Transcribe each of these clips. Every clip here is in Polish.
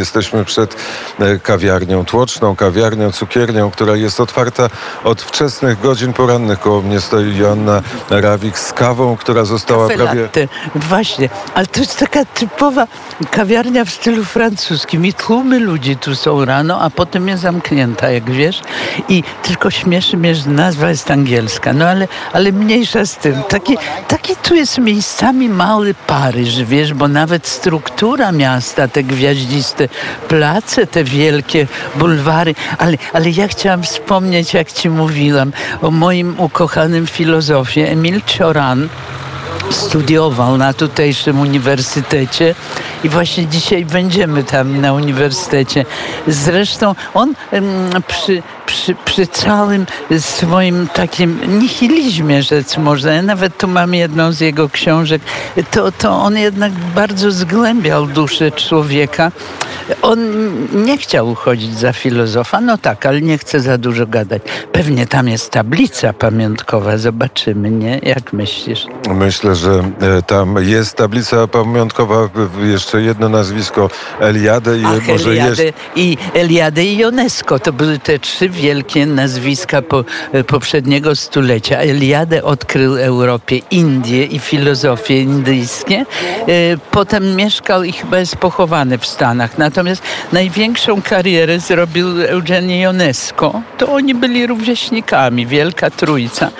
Jesteśmy przed e, kawiarnią, tłoczną kawiarnią, cukiernią, która jest otwarta od wczesnych godzin porannych. Koło mnie stoi Joanna Rawik z kawą, która została Kafe prawie... latte. Właśnie, ale to jest taka typowa kawiarnia w stylu francuskim i tłumy ludzi tu są rano, a potem jest zamknięta, jak wiesz. I tylko śmieszy mnie, że nazwa jest angielska. No ale, ale mniejsza z tym. Taki, taki tu jest miejscami mały Paryż, wiesz, bo nawet struktura miasta, te gwiaździste place, te wielkie bulwary. Ale, ale ja chciałam wspomnieć, jak ci mówiłam, o moim ukochanym filozofie, Emil Cioran studiował na tutejszym uniwersytecie i właśnie dzisiaj będziemy tam na uniwersytecie. Zresztą on przy, przy, przy całym swoim takim nihilizmie, rzec można, ja nawet tu mam jedną z jego książek, to, to on jednak bardzo zgłębiał duszę człowieka. On nie chciał uchodzić za filozofa, no tak, ale nie chce za dużo gadać. Pewnie tam jest tablica pamiątkowa, zobaczymy, nie? Jak myślisz? Myślę, że e, tam jest tablica pamiątkowa, jeszcze jedno nazwisko Eliade i Ach, może Eliade, jest... i Eliade i Ionesco. To były te trzy wielkie nazwiska po, e, poprzedniego stulecia. Eliade odkrył Europie Indię i filozofię indyjskie. E, Potem mieszkał i chyba jest pochowany w Stanach. Natomiast największą karierę zrobił Eugenio Ionesco. To oni byli rówieśnikami, wielka trójca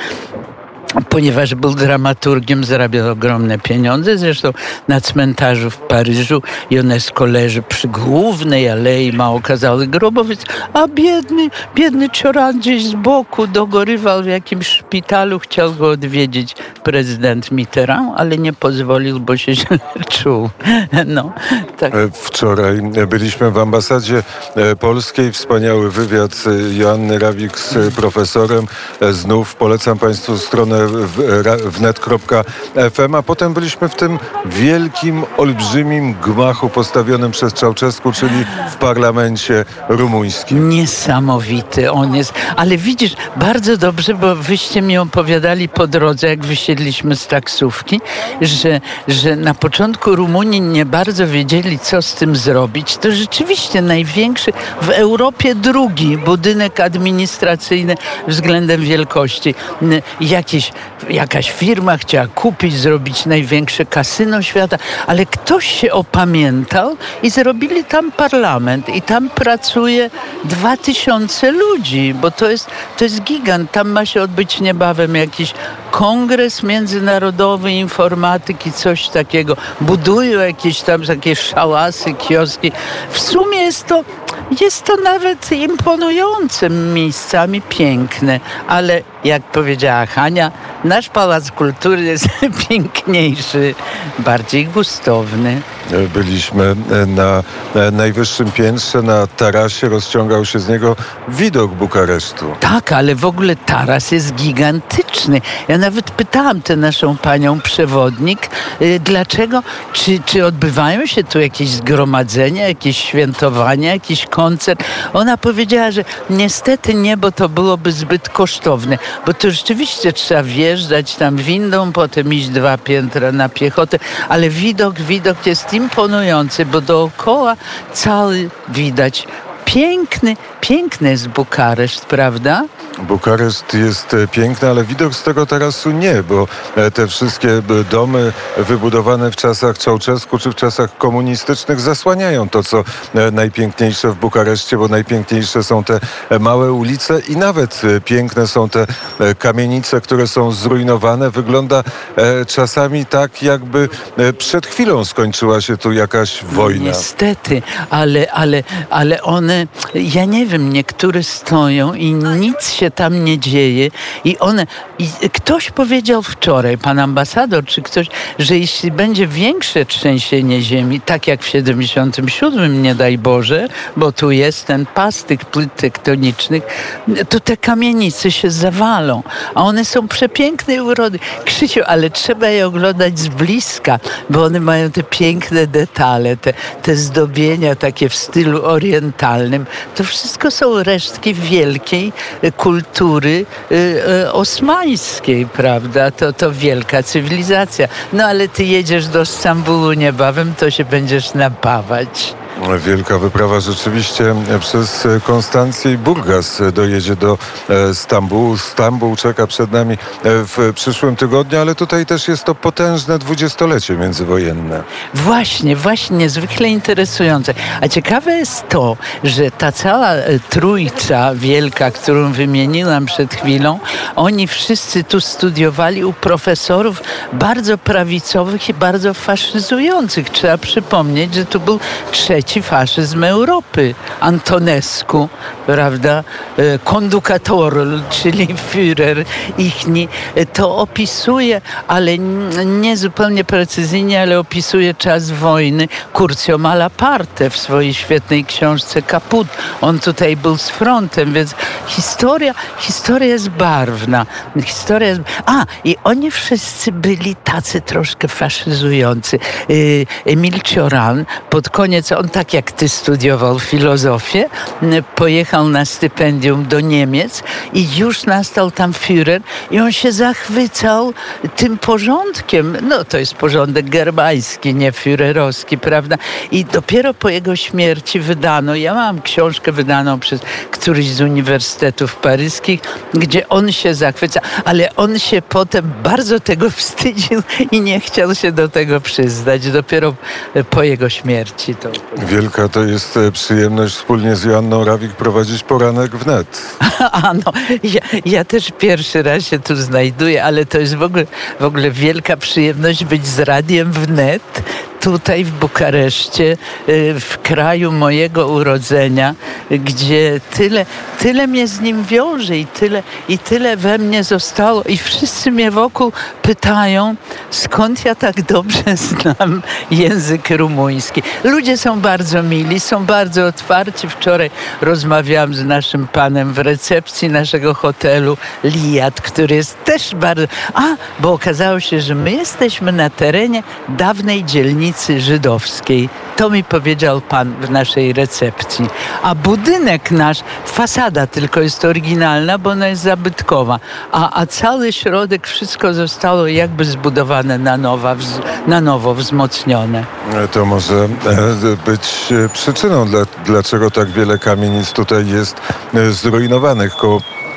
ponieważ był dramaturgiem, zarabiał ogromne pieniądze. Zresztą na cmentarzu w Paryżu UNESCO leży przy głównej alei, ma okazały grobowiec, a biedny, biedny Cioran gdzieś z boku dogorywał w jakimś szpitalu, chciał go odwiedzić prezydent Mitterrand, ale nie pozwolił, bo się źle czuł. No, tak. E, Wczoraj byliśmy w ambasadzie e, polskiej. Wspaniały wywiad Joanny Rawik z e, profesorem. Znów polecam Państwu stronę w- ra- wnet.fm, a potem byliśmy w tym wielkim, olbrzymim gmachu postawionym przez Czałczesku, czyli w parlamencie rumuńskim. Niesamowity on jest. Ale widzisz, bardzo dobrze, bo wyście mi opowiadali po drodze, jak wysiedliśmy z taksówki, że, że na początku Rumunii nie bardzo wiedzieli, co z tym zrobić. To rzeczywiście największy, w Europie drugi budynek administracyjny względem wielkości. Jakieś, jakaś firma chciała kupić, zrobić największe kasyno świata, ale ktoś się opamiętał i zrobili tam parlament i tam pracuje dwa tysiące ludzi, bo to jest, to jest gigant. Tam ma się odbyć niebawem jakiś kongres międzynarodowy informatyki, coś takiego. Budują jakieś tam takie szałasy, kioski. W sumie jest to, jest to nawet imponujące miejscami, piękne, ale jak powiedziała Hania, nasz Pałac Kultury jest piękniejszy, bardziej gustowny. E, Byliśmy e, na e, najwyższym piętrze, na tarasie, rozciągał się z niego widok Bukaresztu. Tak, ale w ogóle taras jest gigantyczny. Ja nawet pytałam tę naszą panią przewodnik, y, dlaczego, czy, czy odbywają się tu jakieś zgromadzenia, jakieś świętowania, jakiś koncert. Ona powiedziała, że niestety nie, bo to byłoby zbyt kosztowne, bo to rzeczywiście trzeba wjeżdżać tam windą, potem iść dwa piętra na piechotę, ale widok, widok jest imponujący, bo dookoła cały widać piękny, piękny jest Bukareszt, prawda? Bukareszt jest e, piękny, ale widok z tego tarasu nie, bo e, te wszystkie domy wybudowane w czasach Czałczesku czy w czasach komunistycznych zasłaniają to, co e, najpiękniejsze w Bukareszcie, bo najpiękniejsze są te małe ulice i nawet piękne są te kamienice, które są zrujnowane. Wygląda czasami tak, jakby przed chwilą skończyła się tu jakaś wojna. Niestety, ale, ale, ale one, ja nie wiem, niektóre stoją i nic się tam nie dzieje i one, i ktoś powiedział wczoraj, pan ambasador czy ktoś, że jeśli będzie większe trzęsienie ziemi, tak jak w 77, nie daj Boże, bo tu jest ten pas tych płyt tektonicznych, to te kamienice się zawalą, a one są przepięknej urody. Krzysiu, ale trzeba je oglądać z bliska, bo one mają te piękne detale, te, te zdobienia takie w stylu orientalnym. To wszystko są resztki wielkiej e, kultury e, e, osmańskiej, prawda? To, to wielka cywilizacja. No ale ty jedziesz do Stambułu niebawem, to się będziesz napawać. Wielka wyprawa rzeczywiście przez Konstancję i Burgas dojedzie do e, Stambułu. Stambuł czeka przed nami e, w przyszłym tygodniu, ale tutaj też jest to potężne dwudziestolecie międzywojenne. Właśnie, właśnie, niezwykle interesujące. A ciekawe jest to, że ta cała e, trójca wielka, którą wymieniłam przed chwilą, oni wszyscy tu studiowali u profesorów bardzo prawicowych i bardzo faszyzujących. Trzeba przypomnieć, że tu był trzeci faszyzm Europy. Antonescu, prawda, kondukator, czyli Führer ichni, to opisuje, ale nie zupełnie precyzyjnie, ale opisuje czas wojny Curcio Malaparte w swojej świetnej książce Kaput. On tutaj był z frontem, więc historia, historia jest barwna. Historia jest... A, i oni wszyscy byli tacy troszkę faszyzujący. Y, Emil Cioran, pod koniec, on tak jak ty studiował filozofię, pojechał na stypendium do Niemiec i już nastał tam Führer i on się zachwycał tym porządkiem. No to jest porządek germański, nie Führerowski, prawda? I dopiero po jego śmierci wydano, ja mam książkę wydaną przez któryś z uniwersytetów paryskich, gdzie on się zachwyca, ale on się potem bardzo tego wstydził i nie chciał się do tego przyznać. Dopiero po jego śmierci to. Wielka to jest e, przyjemność wspólnie z Joanną Rawik prowadzić poranek wnet. A no, ja, ja też pierwszy raz się tu znajduję, ale to jest w ogóle, w ogóle wielka przyjemność być z radiem wnet tutaj w Bukareszcie, y, w kraju mojego urodzenia, gdzie tyle, tyle mnie z nim wiąże i tyle, i tyle we mnie zostało. I wszyscy mnie wokół pytają, skąd ja tak dobrze znam język rumuński. Ludzie są bardzo mili, są bardzo otwarci. Wczoraj rozmawiałam z naszym panem w recepcji naszego hotelu Liat, który jest też bardzo... A, bo okazało się, że my jesteśmy na terenie dawnej dzielnicy dzielnicy żydowskiej. To mi powiedział pan w naszej recepcji. A budynek nasz, fasada tylko jest oryginalna, bo ona jest zabytkowa. A, a cały środek, wszystko zostało jakby zbudowane na, nowa, na nowo, wzmocnione. To może e, być przyczyną, dlaczego tak wiele kamienic tutaj jest e, zrujnowanych. Koło